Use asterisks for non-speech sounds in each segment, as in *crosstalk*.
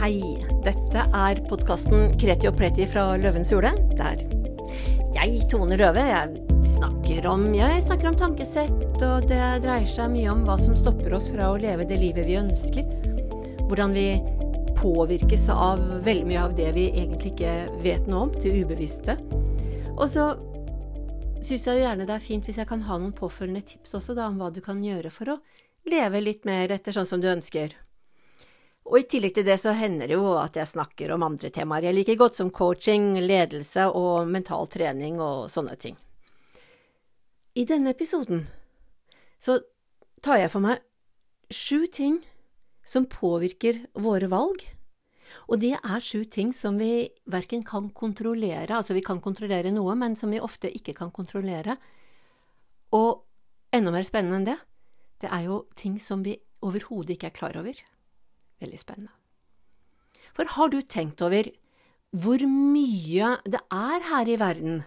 Hei, dette er podkasten Kreti og Pleti fra Løvens hule. Der jeg, Tone Røve, jeg snakker om, jeg snakker om tankesett, og det dreier seg mye om hva som stopper oss fra å leve det livet vi ønsker. Hvordan vi påvirkes av veldig mye av det vi egentlig ikke vet noe om, det ubevisste. Og så syns jeg gjerne det er fint hvis jeg kan ha noen påfølgende tips også, da, om hva du kan gjøre for å leve litt mer etter sånn som du ønsker. Og i tillegg til det så hender det jo at jeg snakker om andre temaer jeg liker godt, som coaching, ledelse og mental trening og sånne ting. I denne episoden så tar jeg for meg sju ting som påvirker våre valg. Og det er sju ting som vi verken kan kontrollere, altså vi kan kontrollere noe, men som vi ofte ikke kan kontrollere. Og enda mer spennende enn det, det er jo ting som vi overhodet ikke er klar over. Veldig spennende. For har du tenkt over hvor mye det er her i verden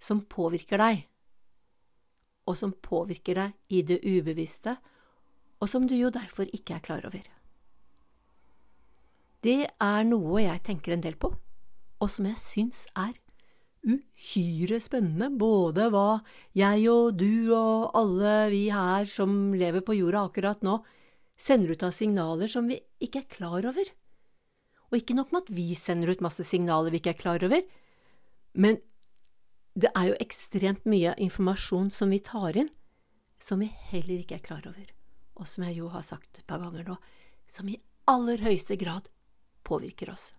som påvirker deg, og som påvirker deg i det ubevisste, og som du jo derfor ikke er klar over? Det er noe jeg tenker en del på, og som jeg syns er uhyre spennende, både hva jeg og du og alle vi her som lever på jorda akkurat nå, sender ut av signaler som vi ikke er klar over. Og ikke nok med at vi sender ut masse signaler vi ikke er klar over, men det er jo ekstremt mye informasjon som vi tar inn, som vi heller ikke er klar over, og som jeg jo har sagt et par ganger nå, som i aller høyeste grad påvirker oss.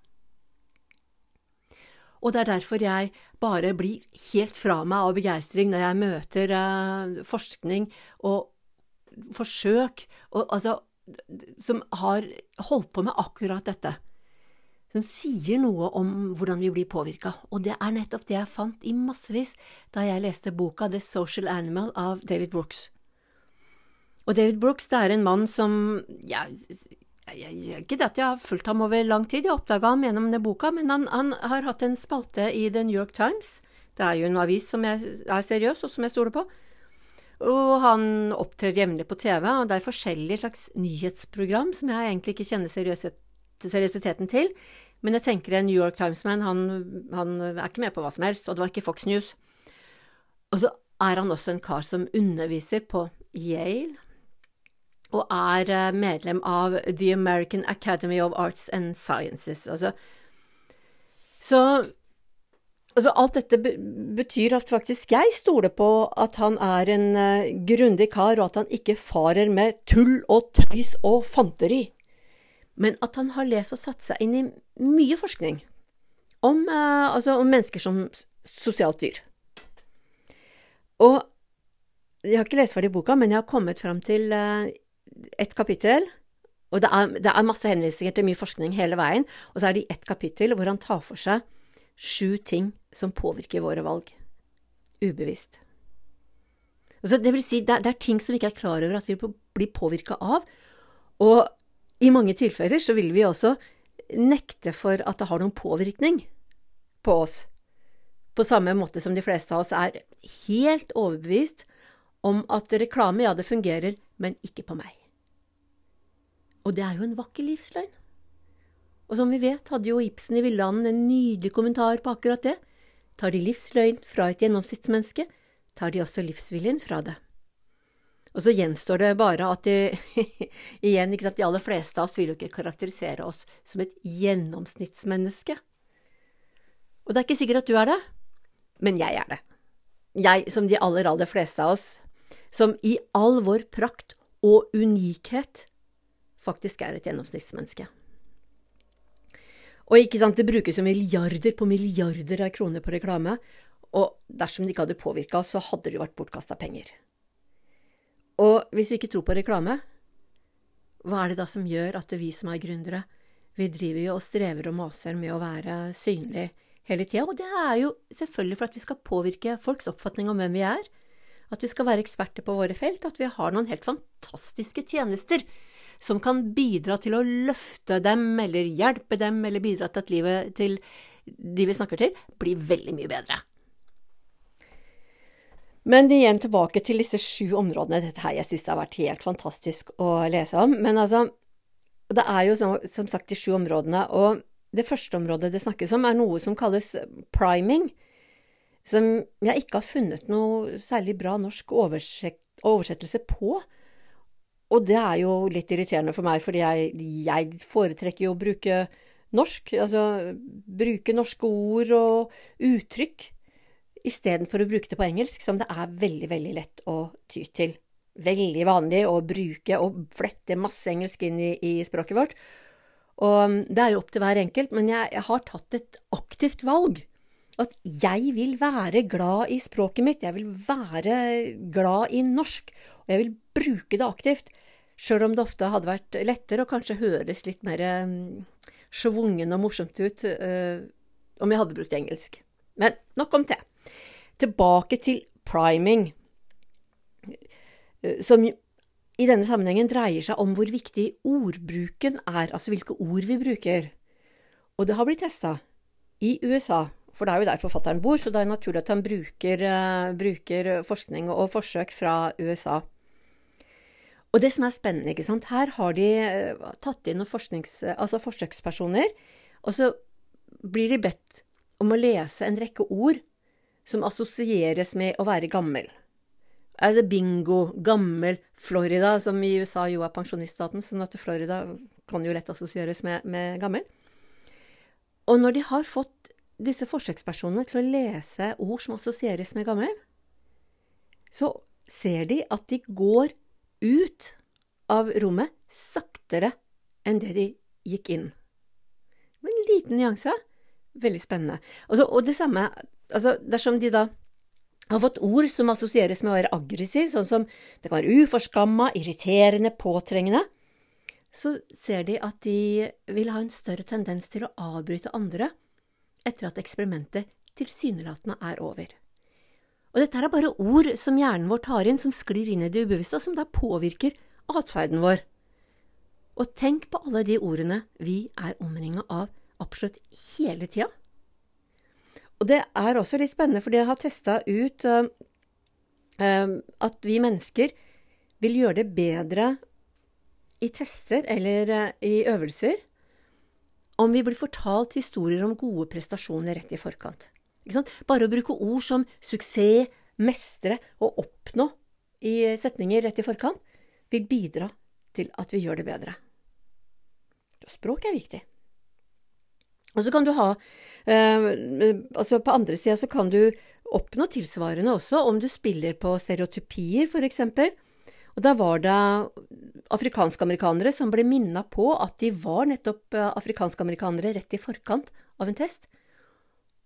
Og det er derfor jeg bare blir helt fra meg av begeistring når jeg møter uh, forskning og forsøk, og, altså som har holdt på med akkurat dette. Som sier noe om hvordan vi blir påvirka. Og det er nettopp det jeg fant i massevis da jeg leste boka The Social Animal av David Brooks. Og David Brooks det er en mann som ja, jeg, jeg, Ikke at jeg har fulgt ham over lang tid, jeg oppdaga ham gjennom denne boka, men han, han, har hatt en spalte i The New York Times. Det er jo en avis som jeg er seriøs, og som jeg stoler på. Og han opptrer jevnlig på TV, og det er forskjellige slags nyhetsprogram som jeg egentlig ikke kjenner seriøsiteten til. Men jeg tenker en New York Times-man, han, han, er ikke med på hva som helst, og det var ikke Fox News. Og så er han også en kar som underviser på Yale, og er eh, medlem av The American Academy of Arts and Sciences. Altså, så Altså, alt dette betyr at faktisk jeg stoler på at han er en uh, grundig kar, og at han ikke farer med tull og tøys og fanteri, men at han har lest og satt seg inn i mye forskning om, uh, altså om mennesker som sosialt dyr. Og jeg har ikke lest ferdig boka, men jeg har kommet fram til uh, ett kapittel. Og det er, det er masse henvisninger til mye forskning hele veien, og så er det i ett kapittel hvor han tar for seg sju ting som påvirker våre valg. Ubevisst. Altså, det vil si, det det er, ting som vi ikke er klar over at vi blir påvirka av, og i mange tilfeller så vil vi også nekte for at det har noen påvirkning på oss, på samme måte som de fleste av oss er helt overbevist om at reklame, ja, det fungerer, men ikke på meg. Og det er jo en vakker livsløgn. Og som vi vet, hadde jo Ibsen i Villanden en nydelig kommentar på akkurat det. Tar de livsløgn fra et gjennomsnittsmenneske, tar de også livsviljen fra det. Og så gjenstår det bare at de, *laughs* igjen, ikke sant, de aller fleste av oss vil jo ikke karakterisere oss som et gjennomsnittsmenneske. Og det er ikke sikkert at du er det, men jeg er det. Jeg, som de aller, aller fleste av oss, som i all vår prakt og unikhet faktisk er et gjennomsnittsmenneske. Og ikke sant, det brukes jo milliarder på milliarder av kroner på reklame, og dersom det ikke hadde påvirka så hadde det jo vært bortkasta penger. Og hvis vi ikke tror på reklame, hva er det da som gjør at vi som er gründere, vi driver jo og strever og maser med å være synlige hele tida, og det er jo selvfølgelig for at vi skal påvirke folks oppfatning om hvem vi er, at vi skal være eksperter på våre felt, at vi har noen helt fantastiske tjenester som kan bidra til å løfte dem, eller hjelpe dem, eller bidra til at livet til de vi snakker til, blir veldig mye bedre. Men igjen tilbake til disse sju områdene. Dette her jeg syns det har vært helt fantastisk å lese om. Men altså, det er jo som, som sagt de sju områdene. Og det første området det snakkes om, er noe som kalles priming. Som jeg ikke har funnet noe særlig bra norsk oversettelse på. Og det er jo litt irriterende for meg, fordi jeg, jeg foretrekker jo å bruke norsk. Altså bruke norske ord og uttrykk istedenfor å bruke det på engelsk, som det er veldig, veldig lett å ty til. Veldig vanlig å bruke og flette masse engelsk inn i, i språket vårt. Og um, det er jo opp til hver enkelt, men jeg, jeg, har tatt et aktivt valg. At jeg vil være glad i språket mitt, jeg vil være glad i norsk, og jeg vil bruke det aktivt. Sjøl om det ofte hadde vært lettere og kanskje høres litt mer um, schwungen og morsomt ut uh, om jeg hadde brukt engelsk. Men nok om det. Tilbake til priming, uh, som i denne sammenhengen dreier seg om hvor viktig ordbruken er, altså hvilke ord vi bruker. Og det har blitt testa i USA, for det er jo der forfatteren bor, så det er naturlig at han bruker, uh, bruker forskning og forsøk fra USA. Og det som er spennende, ikke sant, her har de uh, tatt inn noen altså forsøkspersoner, og så blir de bedt om å lese en rekke ord som assosieres med å være gammel. Altså bingo, gammel Florida, som i USA jo er pensjoniststaten, sånn at Florida kan jo lett assosieres med, med gammel. Og når de har fått disse forsøkspersonene til å lese ord som assosieres med gammel, så ser de at de går ut av rommet saktere enn det de gikk inn. Med en liten nyanse. Veldig spennende. Og, og det samme altså Dersom de da har fått ord som assosieres med å være aggressiv, sånn som det kan være uforskamma, irriterende, påtrengende, så ser de at de vil ha en større tendens til å avbryte andre etter at eksperimentet tilsynelatende er over. Og dette er bare ord som hjernen vår tar inn, som sklir inn i det ubevisste, og som da påvirker atferden vår. Og tenk på alle de ordene vi er omringa av absolutt hele tida. Og det er også litt spennende, fordi jeg har testa ut uh, uh, at vi mennesker vil gjøre det bedre i tester eller uh, i øvelser om vi blir fortalt historier om gode prestasjoner rett i forkant. Bare å bruke ord som suksess, mestre og oppnå i setninger rett i forkant vil bidra til at vi gjør det bedre. Språk er viktig. Og så kan du ha eh, Altså på andre sida så kan du oppnå tilsvarende også om du spiller på stereotypier, for eksempel. Og da var det afrikanske amerikanere som ble minna på at de var nettopp eh, afrikanske amerikanere rett i forkant av en test.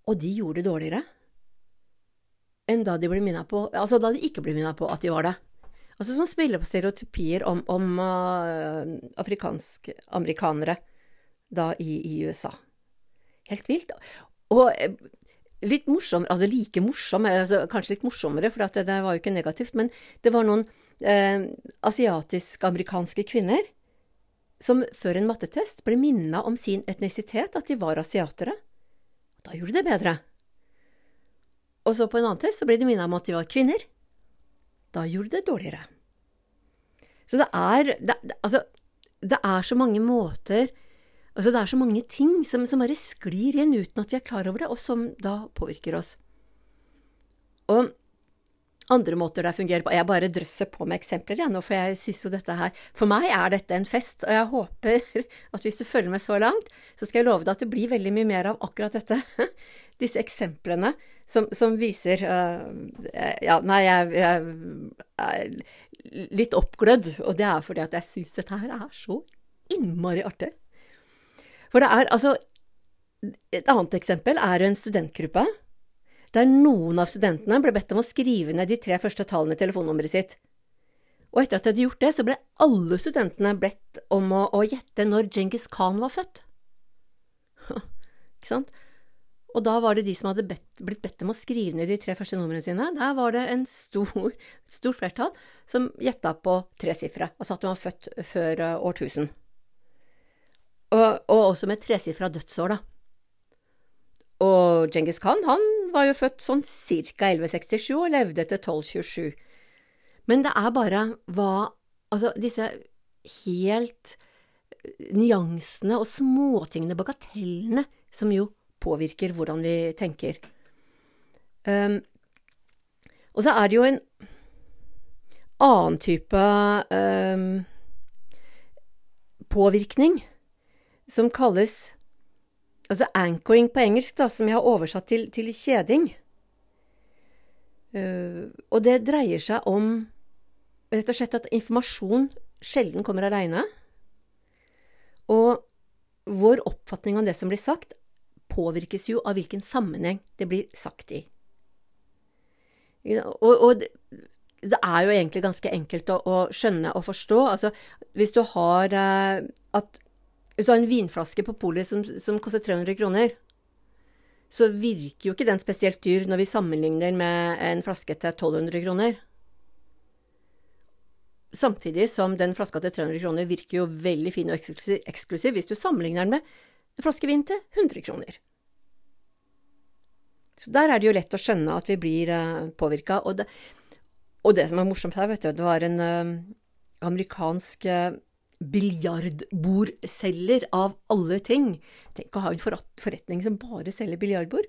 Og de gjorde det dårligere enn da de ble minna på Altså da de ikke ble minna på at de var det. Altså som spiller på stereotypier om, om uh, afrikanske amerikanere da i, i USA. Helt vilt. Og eh, litt morsom, altså like morsom, altså kanskje litt morsommere, for det, det, var jo ikke negativt, men det var noen uh, asiatisk-amerikanske kvinner som før en mattetest ble minna om sin etnisitet, at de var asiatere. Da gjorde de det bedre. Og så på en annen test så ble de minnet om at de var kvinner. Da gjorde de det dårligere. Så det er det, Altså, det er så mange måter Altså det er så mange ting som, som, bare sklir inn uten at vi er klar over det, og som da påvirker oss. Og andre måter det fungerer på Jeg bare drøsser på med eksempler igjen, for jeg synes jo dette her For meg er dette en fest, og jeg håper *laughs* at hvis du følger med så langt, så skal jeg love deg at det blir veldig mye mer av akkurat dette. *laughs* Disse eksemplene som, som viser uh, Ja, nei, jeg, jeg er litt oppglødd, og det er fordi at jeg synes dette her er så innmari artig. For det er altså Et annet eksempel er en studentgruppe der noen av studentene ble bedt om å skrive ned de tre første tallene i telefonnummeret sitt. Og etter at de hadde gjort det, så ble alle studentene bedt om å, å gjette når Djengis Khan var født. *laughs* Ikke sant? Og da var det de som hadde bedt, blitt bedt om å skrive ned de tre første numrene sine. Der var det en stor, *laughs* stor flertall som gjetta på tre sifre, altså at de var født før uh, årtusen. Og, og også med tresifra dødsår, da. Og Djengis Khan han var jo født sånn ca. 1167 og levde til 1227. Men det er bare hva Altså, disse helt nyansene og småtingene, bagatellene, som jo påvirker hvordan vi tenker. Um, og så er det jo en annen type um, påvirkning som kalles Altså anchoring på engelsk, da, som jeg har oversatt til, til kjeding. Uh, og det dreier seg om rett og slett at informasjon sjelden kommer aleine. Og vår oppfatning av det som blir sagt, påvirkes jo av hvilken sammenheng det blir sagt i. Og, og det er jo egentlig ganske enkelt å, å skjønne og forstå. Altså, hvis du har uh, at hvis du har en vinflaske på polet som, som, koster 300 kroner, så virker jo ikke den spesielt dyr når vi sammenligner med en flaske til 1200 kroner. Samtidig som den flaska til 300 kroner virker jo veldig fin og eksklusiv, hvis du sammenligner den med en flaske vin til 100 kroner. Så der er det jo lett å skjønne at vi blir uh, påvirka. Og, og, det som er morsomt her, vet du, det var en uh, amerikansk uh, biljardbordselger av alle ting. Tenk å ha en forretning som bare selger biljardbord.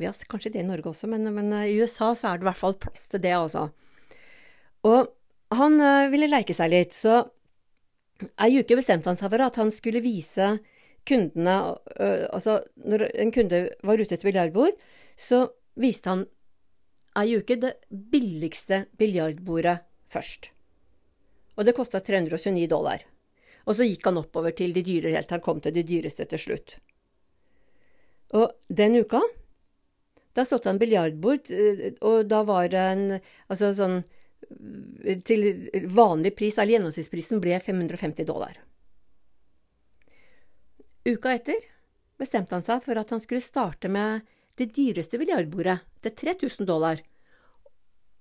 Vi har kanskje det i Norge også, men, men, i USA så er det i hvert fall plass til det, altså. Og han uh, ville leke seg litt, så ei uke bestemte han seg for at han skulle vise kundene uh, Altså, når en kunde var ute etter biljardbord, så viste han ei uke det billigste biljardbordet først. Og det kosta 329 dollar. Og så gikk han oppover til de dyre helt til han kom til de dyreste til slutt. Og den uka, da satte han biljardbord, eh, og da var det en Altså sånn Til vanlig pris, eller gjennomsnittsprisen, ble 550 dollar. Uka etter bestemte han seg for at han skulle starte med det dyreste biljardbordet til 3000 dollar,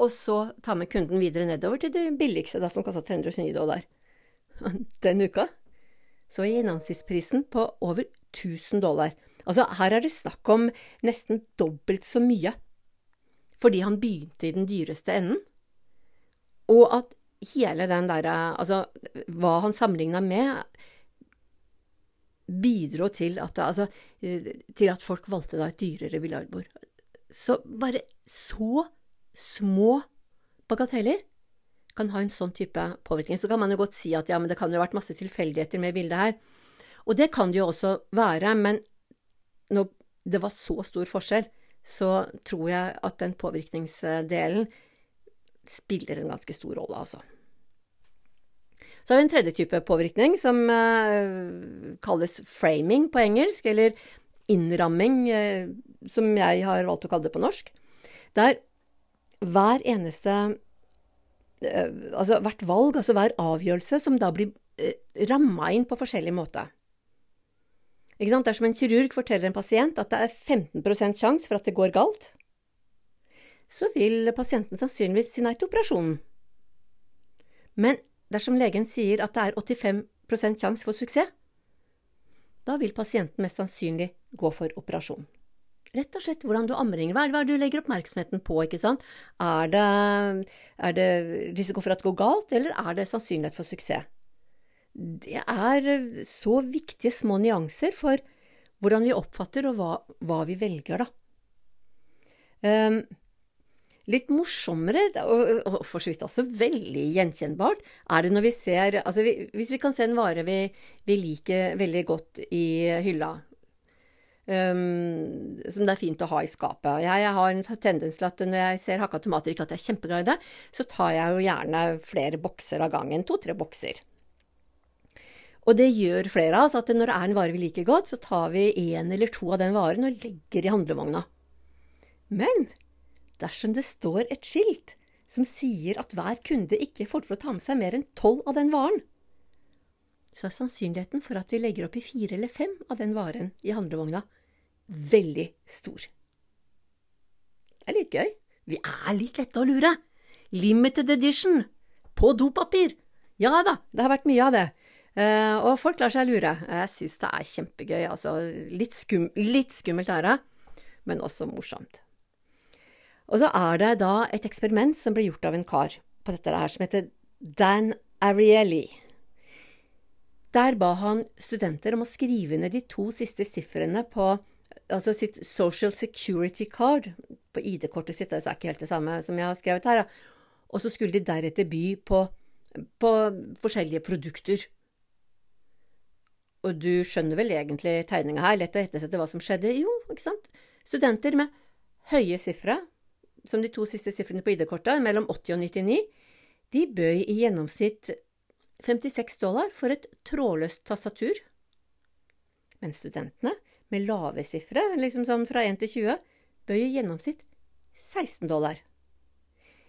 og så ta med kunden videre nedover til det billigste, da, som kastet 329 dollar. *laughs* Den uka så var gjennomsnittsprisen på over 1000 dollar. Altså, her er det snakk om nesten dobbelt så mye, fordi han begynte i den dyreste enden, og at hele den derre Altså, hva han sammenligna med, bidro til at, altså, til at folk valgte da et dyrere biljardbord. Så bare så små bagateller kan ha en sånn type påvirkning. Så kan man jo godt si at ja, men det kan jo ha vært masse tilfeldigheter med bildet her. Og det kan det jo også være, men når det var så stor forskjell, så tror jeg at den påvirkningsdelen spiller en ganske stor rolle, altså. Så har vi en tredje type påvirkning som uh, kalles framing på engelsk, eller innramming, uh, som jeg har valgt å kalle det på norsk. Der hver eneste Altså hvert valg, altså hver avgjørelse, som da blir uh, ramma inn på forskjellig måte. Ikke sant? Dersom en kirurg forteller en pasient at det er 15% sjanse for at det går galt, så vil pasienten sannsynligvis si nei til operasjonen. Men Dersom legen sier at det er 85% sjanse for suksess, da vil pasienten mest sannsynlig gå for operasjon. Rett og slett hvordan du omringer. Hva er det du legger oppmerksomheten på? ikke sant? Er det, er det risiko for at det går galt, eller er det sannsynlighet for suksess? Det er så viktige små nyanser for hvordan vi oppfatter og hva, hva vi velger, da. Um, Litt morsommere, og for så vidt også veldig gjenkjennbart, er det når vi ser Altså hvis vi kan se en vare vi, vi liker veldig godt i hylla, um, som det er fint å ha i skapet. Jeg, jeg har en tendens til at når jeg ser hakka tomater, ikke at jeg er kjempeglad i det, så tar jeg jo gjerne flere bokser av gangen. To-tre bokser. Og det gjør flere av oss, at når det er en vare vi liker godt, så tar vi en eller to av den varen og legger i handlevogna. Men dersom det står et skilt som sier at hver kunde ikke får til å ta med seg mer enn tolv av den varen, så er sannsynligheten for at vi legger oppi fire eller fem av den varen i handlevogna veldig stor. Det er litt gøy. Vi er litt lette å lure. Limited edition. På dopapir. Ja da, det har vært mye av det. Uh, og folk lar seg lure. Jeg syns det er kjempegøy. Altså, litt, skum, litt skummelt er det, men også morsomt. Og så er det da et eksperiment som ble gjort av en kar på dette her, som heter Dan Ariely. Der ba han studenter om å skrive ned de to siste sifrene på altså sitt Social Security Card på ID-kortet sitt. Det er ikke helt det samme som jeg har skrevet her. Og så skulle de deretter by på, på forskjellige produkter. Og du skjønner vel egentlig tegninga her, lett å ettersette hva som skjedde? Jo, ikke sant? Studenter med høye sifre, som de to siste sifrene på ID-kortet, mellom 80 og 99, de bøy i gjennomsnitt 56 dollar for et trådløst tastatur. Men studentene med lave sifre, liksom sånn fra 1 til 20, bøyer gjennomsnitt 16 dollar.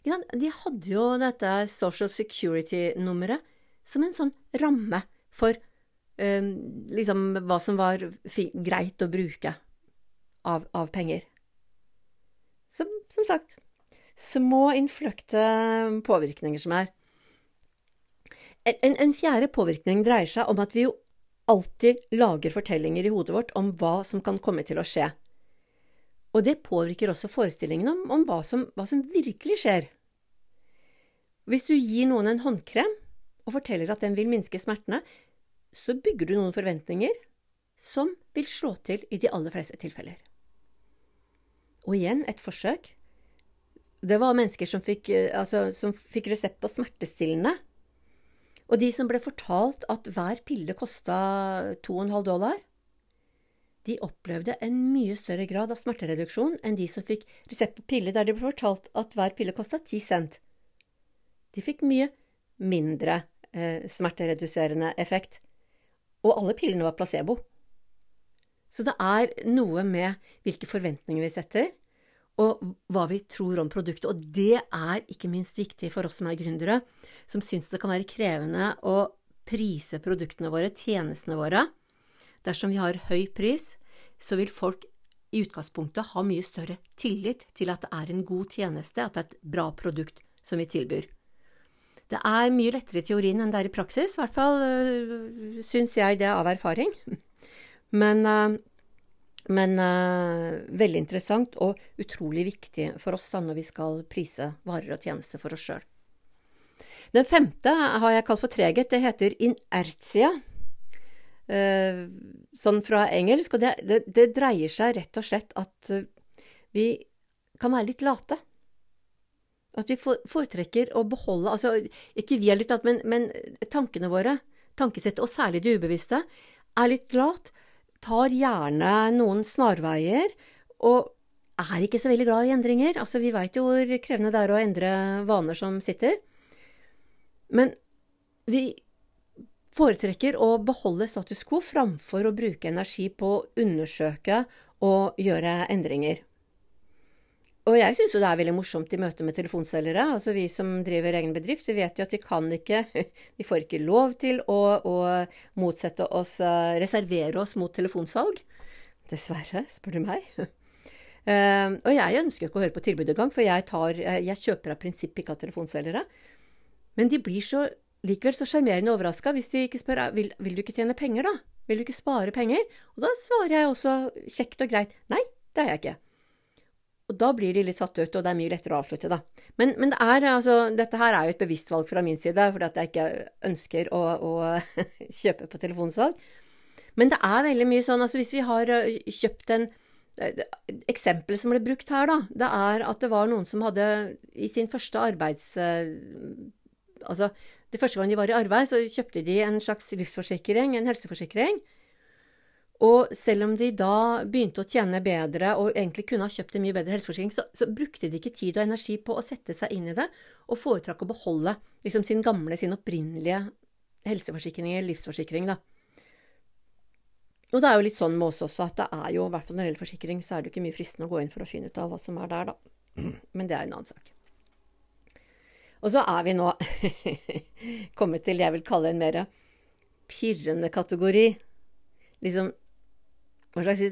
Ja, de hadde jo dette Social Security-nummeret som en sånn ramme for um, liksom hva som var greit å bruke av, av penger. Som, som sagt, små innfløkte påvirkninger som er. En, en, fjerde påvirkning dreier seg om at vi jo alltid lager fortellinger i hodet vårt om hva som kan komme til å skje. Og det påvirker også forestillingen om, om hva, som, hva, som, virkelig skjer. Hvis du gir noen en håndkrem og forteller at den vil minske smertene, så bygger du noen forventninger som vil slå til i de aller fleste tilfeller. Og igjen et forsøk. Det var mennesker som fikk, eh, altså, som fikk resept på smertestillende. Og de som ble fortalt at hver pille kosta 2,5 dollar, de opplevde en mye større grad av smertereduksjon enn de som fikk resept på pille der de ble fortalt at hver pille kosta 10 cent. De fikk mye mindre eh, smertereduserende effekt. Og alle pillene var placebo. Så det er noe med hvilke forventninger vi setter, og hva vi tror om produktet. Og det er ikke minst viktig for oss som er gründere, som syns det kan være krevende å prise produktene våre, tjenestene våre. Dersom vi har høy pris, så vil folk i utgangspunktet ha mye større tillit til at det er en god tjeneste, at det er et bra produkt som vi tilbyr. Det er mye lettere i teorien enn det er i praksis, i hvert fall øh, syns jeg det av erfaring. Men, øh, men uh, veldig interessant og utrolig viktig for oss da når vi skal prise varer og tjenester for oss sjøl. Den femte har jeg kalt for treghet. Det heter inertia. Uh, sånn fra engelsk. Og det, det, det, dreier seg rett og slett at uh, vi kan være litt late. At vi foretrekker å beholde Altså, ikke vi er litt late, men, men, tankene våre, tankesettet, og særlig det ubevisste, er litt lat. Tar gjerne noen snarveier, og er ikke så veldig glad i endringer. Altså, vi veit jo hvor krevende det er å endre vaner som sitter. Men vi foretrekker å beholde status quo framfor å bruke energi på å undersøke og gjøre endringer. Og jeg syns jo det er veldig morsomt i møte med telefonselgere. Altså vi som driver egen bedrift, vi vet jo at vi kan ikke *laughs* Vi får ikke lov til å, å motsette oss eh, Reservere oss mot telefonsalg. Dessverre, spør du meg. Uh, *laughs* og jeg ønsker ikke å høre på tilbud engang, for jeg, tar, eh, jeg kjøper av prinsipp ikke av telefonselgere. Men de blir så likevel så sjarmerende overraska hvis de ikke spør vil, vil du ikke tjene penger, da? Vil du ikke spare penger? Og da svarer jeg også kjekt og greit nei, det er jeg ikke. Og da blir de litt satt ut, og det er mye lettere å avslutte, da. Men, men det er, altså, dette her er jo et bevisst valg fra min side, fordi at jeg ikke ønsker å, å *laughs* kjøpe på telefonsalg. Men det er veldig mye sånn, altså hvis vi har eh, kjøpt en eh, Eksempelet som ble brukt her, da, det er at det var noen som hadde i sin første arbeids... Eh, altså, det første gang de var i arbeid, så kjøpte de en slags livsforsikring, en helseforsikring. Og selv om de da begynte å tjene bedre og egentlig kunne ha kjøpt en mye bedre helseforsikring, så, så, brukte de ikke tid og energi på å sette seg inn i det, og foretrakk å beholde liksom sin gamle, sin opprinnelige helseforsikring eller livsforsikring. da. Og det er jo litt sånn med oss også at det er jo, i hvert fall når det gjelder forsikring, så er det jo ikke mye fristende å gå inn for å finne ut av hva som er der, da. Men det er en annen sak. Og så er vi nå *laughs* kommet til det jeg vil kalle en mer pirrende kategori. Liksom hva slags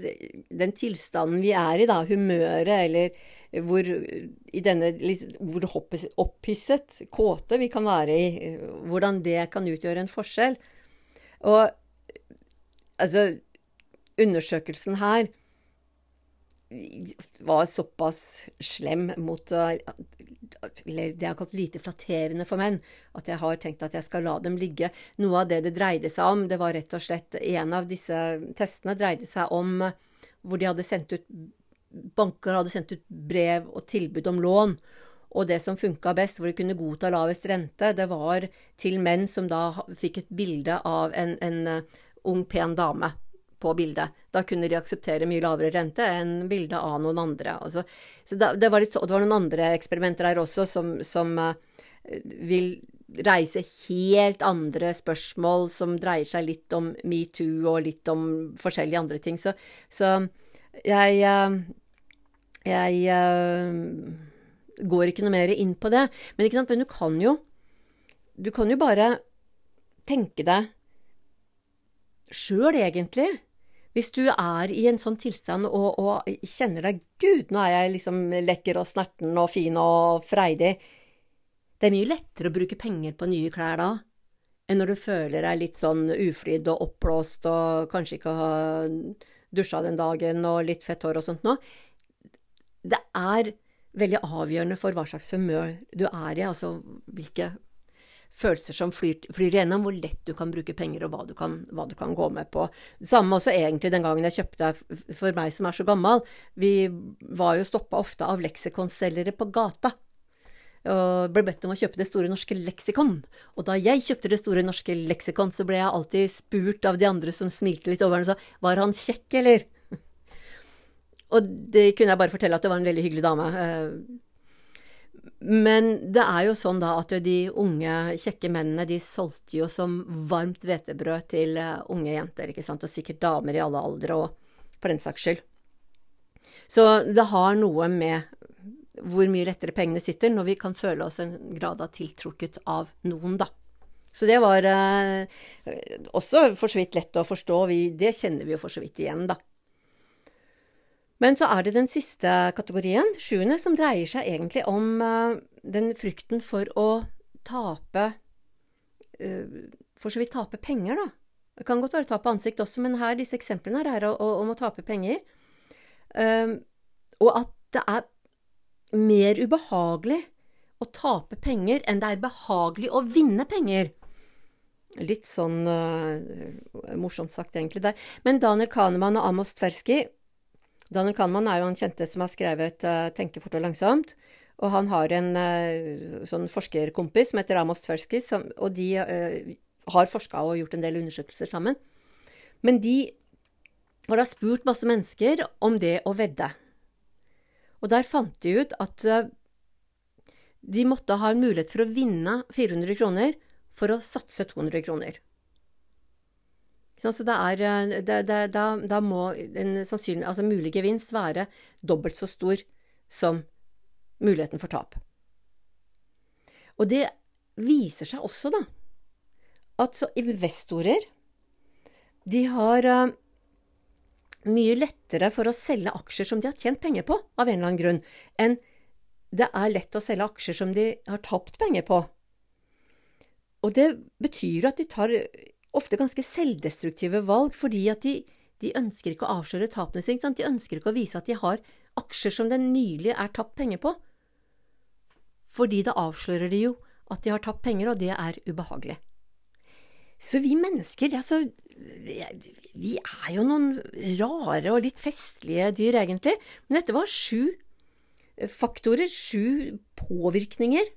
Den tilstanden vi er i, da, humøret, eller hvor, i denne, hvor opphisset, kåte vi kan være i, hvordan det kan utgjøre en forskjell. Og altså Undersøkelsen her var såpass slem mot eller det har kalt lite flatterende for menn, at jeg har tenkt at jeg skal la dem ligge. Noe av det det dreide seg om, det var rett og slett En av disse testene dreide seg om hvor de hadde sendt ut Banker hadde sendt ut brev og tilbud om lån. Og det som funka best, hvor de kunne godta lavest rente, det var til menn som da fikk et bilde av en, en uh, ung, pen dame på bildet. Da kunne de akseptere mye lavere rente enn bildet av noen andre. Altså, så da, det, var litt, det var noen andre eksperimenter her også som, som uh, vil reise helt andre spørsmål som dreier seg litt om metoo og litt om forskjellige andre ting. Så, så jeg uh, Jeg går ikke noe mer inn på det. Men, sant? Men du kan jo Du kan jo bare tenke deg sjøl, egentlig. Hvis du er i en sånn tilstand og, og, kjenner deg Gud, nå er jeg liksom lekker og snerten og fin og freidig. Det er mye lettere å bruke penger på nye klær da enn når du føler deg litt sånn uflidd og oppblåst og kanskje ikke har dusja den dagen og litt fett hår og sånt nå. Det er veldig avgjørende for hva slags humør du er i, altså hvilke følelser som flyr, flyr igjennom, hvor lett du kan bruke penger, og hva du kan, hva du kan gå med på. Det samme også egentlig den gangen jeg kjøpte for meg som er så gammel. Vi var jo stoppa ofte av leksikonselgere på gata. Og ble bedt om å kjøpe Det store norske leksikon. Og da jeg kjøpte Det store norske leksikon, så ble jeg alltid spurt av de andre som smilte litt over den og sa var han kjekk, eller? *laughs* Og det kunne jeg bare fortelle at det var en veldig hyggelig dame. Men det er jo sånn da at de unge, kjekke mennene de solgte jo som varmt hvetebrød til eh, unge jenter, ikke sant, og sikkert damer i alle aldre og for den saks skyld. Så det har noe med hvor mye lettere pengene sitter når vi kan føle oss en grad av tiltrukket av noen, da. Så det var eh, også for så vidt lett å forstå. Vi, det kjenner vi jo for så vidt igjen, da. Men så er det den siste kategorien, sjuende, som dreier seg egentlig om uh, den frykten for å tape uh, For så vidt tape penger, da. Det kan godt være tape ansikt også, men her, disse eksemplene her er å, om å tape penger. Uh, og at det er mer ubehagelig å tape penger enn det er behagelig å vinne penger. Litt sånn morsomt sagt, egentlig, der. Men Daniel Kahneman og Amos Tversky Daniel Kahneman er jo han kjente som har skrevet uh, 'Tenke fort og langsomt'. Og han har en uh, sånn forskerkompis som heter Amos Tversky, som, og de uh, har forska og gjort en del undersøkelser sammen. Men de har da spurt masse mennesker om det å vedde. Og der fant de ut at de måtte ha en mulighet for å vinne 400 kroner for å satse 200 kroner. Så det er, eh, det, det, da, da, må en sannsynlig, altså mulig gevinst være dobbelt så stor som muligheten for tap. Og det viser seg også, da, at så investorer de har uh, mye lettere for å selge aksjer som de har tjent penger på, av en eller annen grunn, enn det er lett å selge aksjer som de har tapt penger på. Og det betyr at de tar ofte ganske selvdestruktive valg, fordi at de, de ønsker ikke å avsløre tapene sine. De ønsker ikke å vise at de har aksjer som det nylig er tapt penger på. Fordi da avslører de jo at de har tapt penger, og det er ubehagelig. Så vi mennesker, altså Vi er jo noen rare og litt festlige dyr, egentlig. Men dette var sju faktorer, sju påvirkninger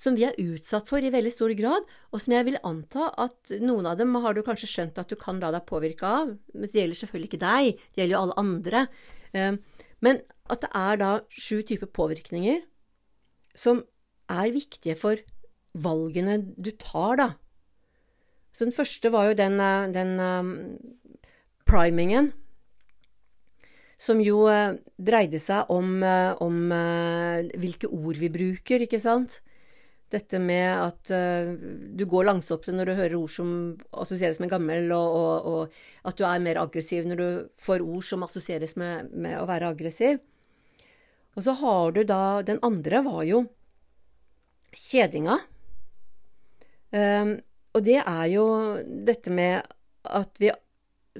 som vi er utsatt for i veldig stor grad, og som jeg vil anta at noen av dem har du kanskje skjønt at du kan la deg påvirke av. Men det gjelder selvfølgelig ikke deg, det gjelder jo alle andre. Ehm, men at det er da sju typer påvirkninger som er viktige for valgene du tar, da. Så den første var jo den, eh, den um, primingen, som jo uh, dreide seg om, om hvilke ord vi bruker, ikke sant. Dette med at uh, du går langsomt når du hører ord som assosieres med gammel, og, og, og, at du er mer aggressiv når du får ord som assosieres med, med, å være aggressiv. Og så har du da Den andre var jo kjedinga. Um, og det er jo dette med at vi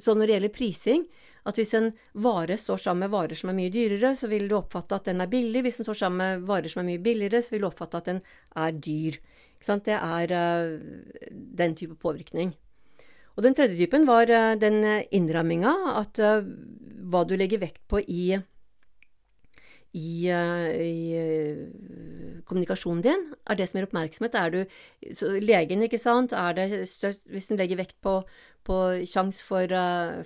Så når det gjelder prising, At hvis en vare står sammen med varer som er mye dyrere, så vil du oppfatte at den er billig. Hvis den står sammen med varer som er mye billigere, så vil du oppfatte at den er dyr. Det er uh, den type påvirkning. Og den tredje typen var uh, den innramminga, at uh, hva du legger vekt på i i, i, kommunikasjonen din, er det som gir oppmerksomhet. Er du legen, ikke sant, det hvis den legger vekt på, på sjanse for,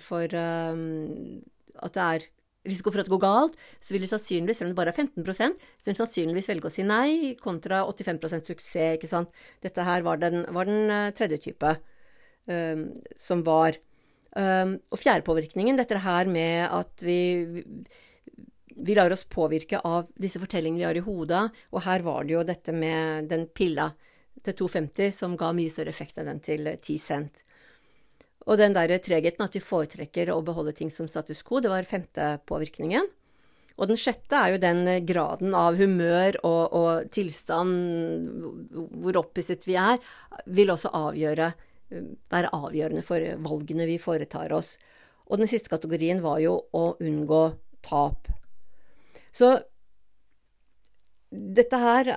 for um, at det er risiko for at det går galt, så vil de sannsynligvis, selv om det bare er 15 så vil de sannsynligvis velge å si nei, kontra 85 suksess. ikke sant. Dette her var den, var den tredje type um, som var. Um, og fjerdepåvirkningen, dette her med at vi vi lar oss påvirke av disse fortellingene vi har i hodet, og her var det jo dette med den pilla til 250 som ga mye større effekt enn den til 10 cent. Og den der tregheten at vi foretrekker å beholde ting som status quo, det var femte påvirkningen. Og den sjette er jo den graden av humør og, og tilstand, hvor opphisset vi er, vil også avgjøre, være avgjørende for valgene vi foretar oss. Og den siste kategorien var jo å unngå tap. Så dette her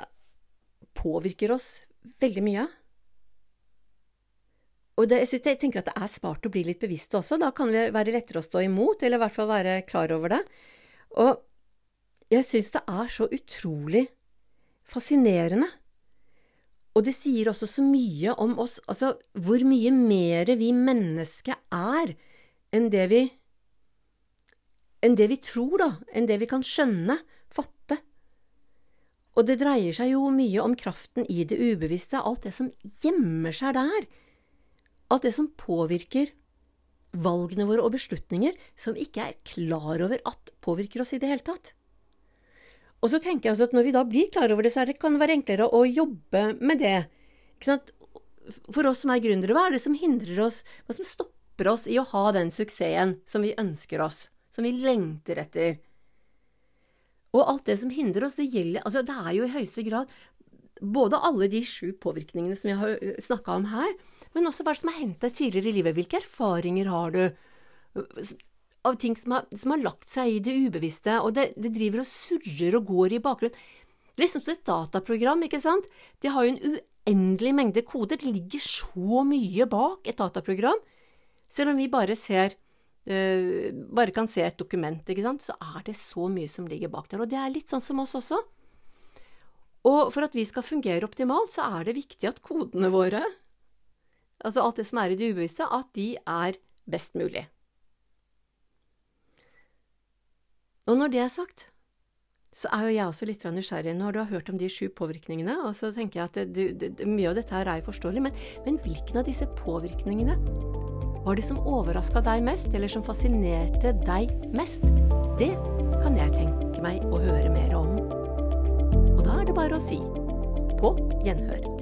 påvirker oss veldig mye. Og det, jeg, jeg, tenker at det er smart å bli litt bevisst også. Da kan det være lettere å stå imot, eller i hvert fall være klar over det. Og jeg syns det er så utrolig fascinerende. Og det sier også så mye om oss, altså hvor mye mer vi mennesker er enn det vi enn det vi tror, da, enn det vi kan skjønne, fatte. Og det dreier seg jo mye om kraften i det ubevisste, alt det som gjemmer seg der, alt det som påvirker valgene våre og beslutninger som vi ikke er klar over at påvirker oss i det hele tatt. Og så tenker jeg også at når vi da blir klar over det, så det, kan det være enklere å jobbe med det. For oss som er gründere, hva er det som hindrer oss, hva som stopper oss i å ha den suksessen som vi ønsker oss? som vi lengter etter. Og alt det som hindrer oss, det gjelder Altså, det er jo i høyeste grad både alle de sju påvirkningene som jeg har snakka om her, men også hva som har hendt deg tidligere i livet. Hvilke erfaringer har du av ting som har, som har lagt seg i det ubevisste, og det, det driver og surrer og går i bakgrunnen? Liksom som et dataprogram, ikke sant? De har jo en uendelig mengde koder. Det ligger så mye bak et dataprogram. Selv om vi bare ser uh, bare kan se et dokument, ikke sant, så er det så mye som ligger bak der. Og det er litt sånn som oss også. Og for at vi skal fungere optimalt, så er det viktig at kodene våre, altså alt det som er i det ubevisste, at de er best mulig. Og når det er sagt, så er jo jeg også litt nysgjerrig når du har hørt om de sju påvirkningene. Og så tenker jeg at det, det, mye av dette her er forståelig, men, men hvilken av disse påvirkningene var det som overraska deg mest, eller som fascinerte deg mest? Det kan jeg tenke meg å høre mer om. Og da er det bare å si på gjenhør.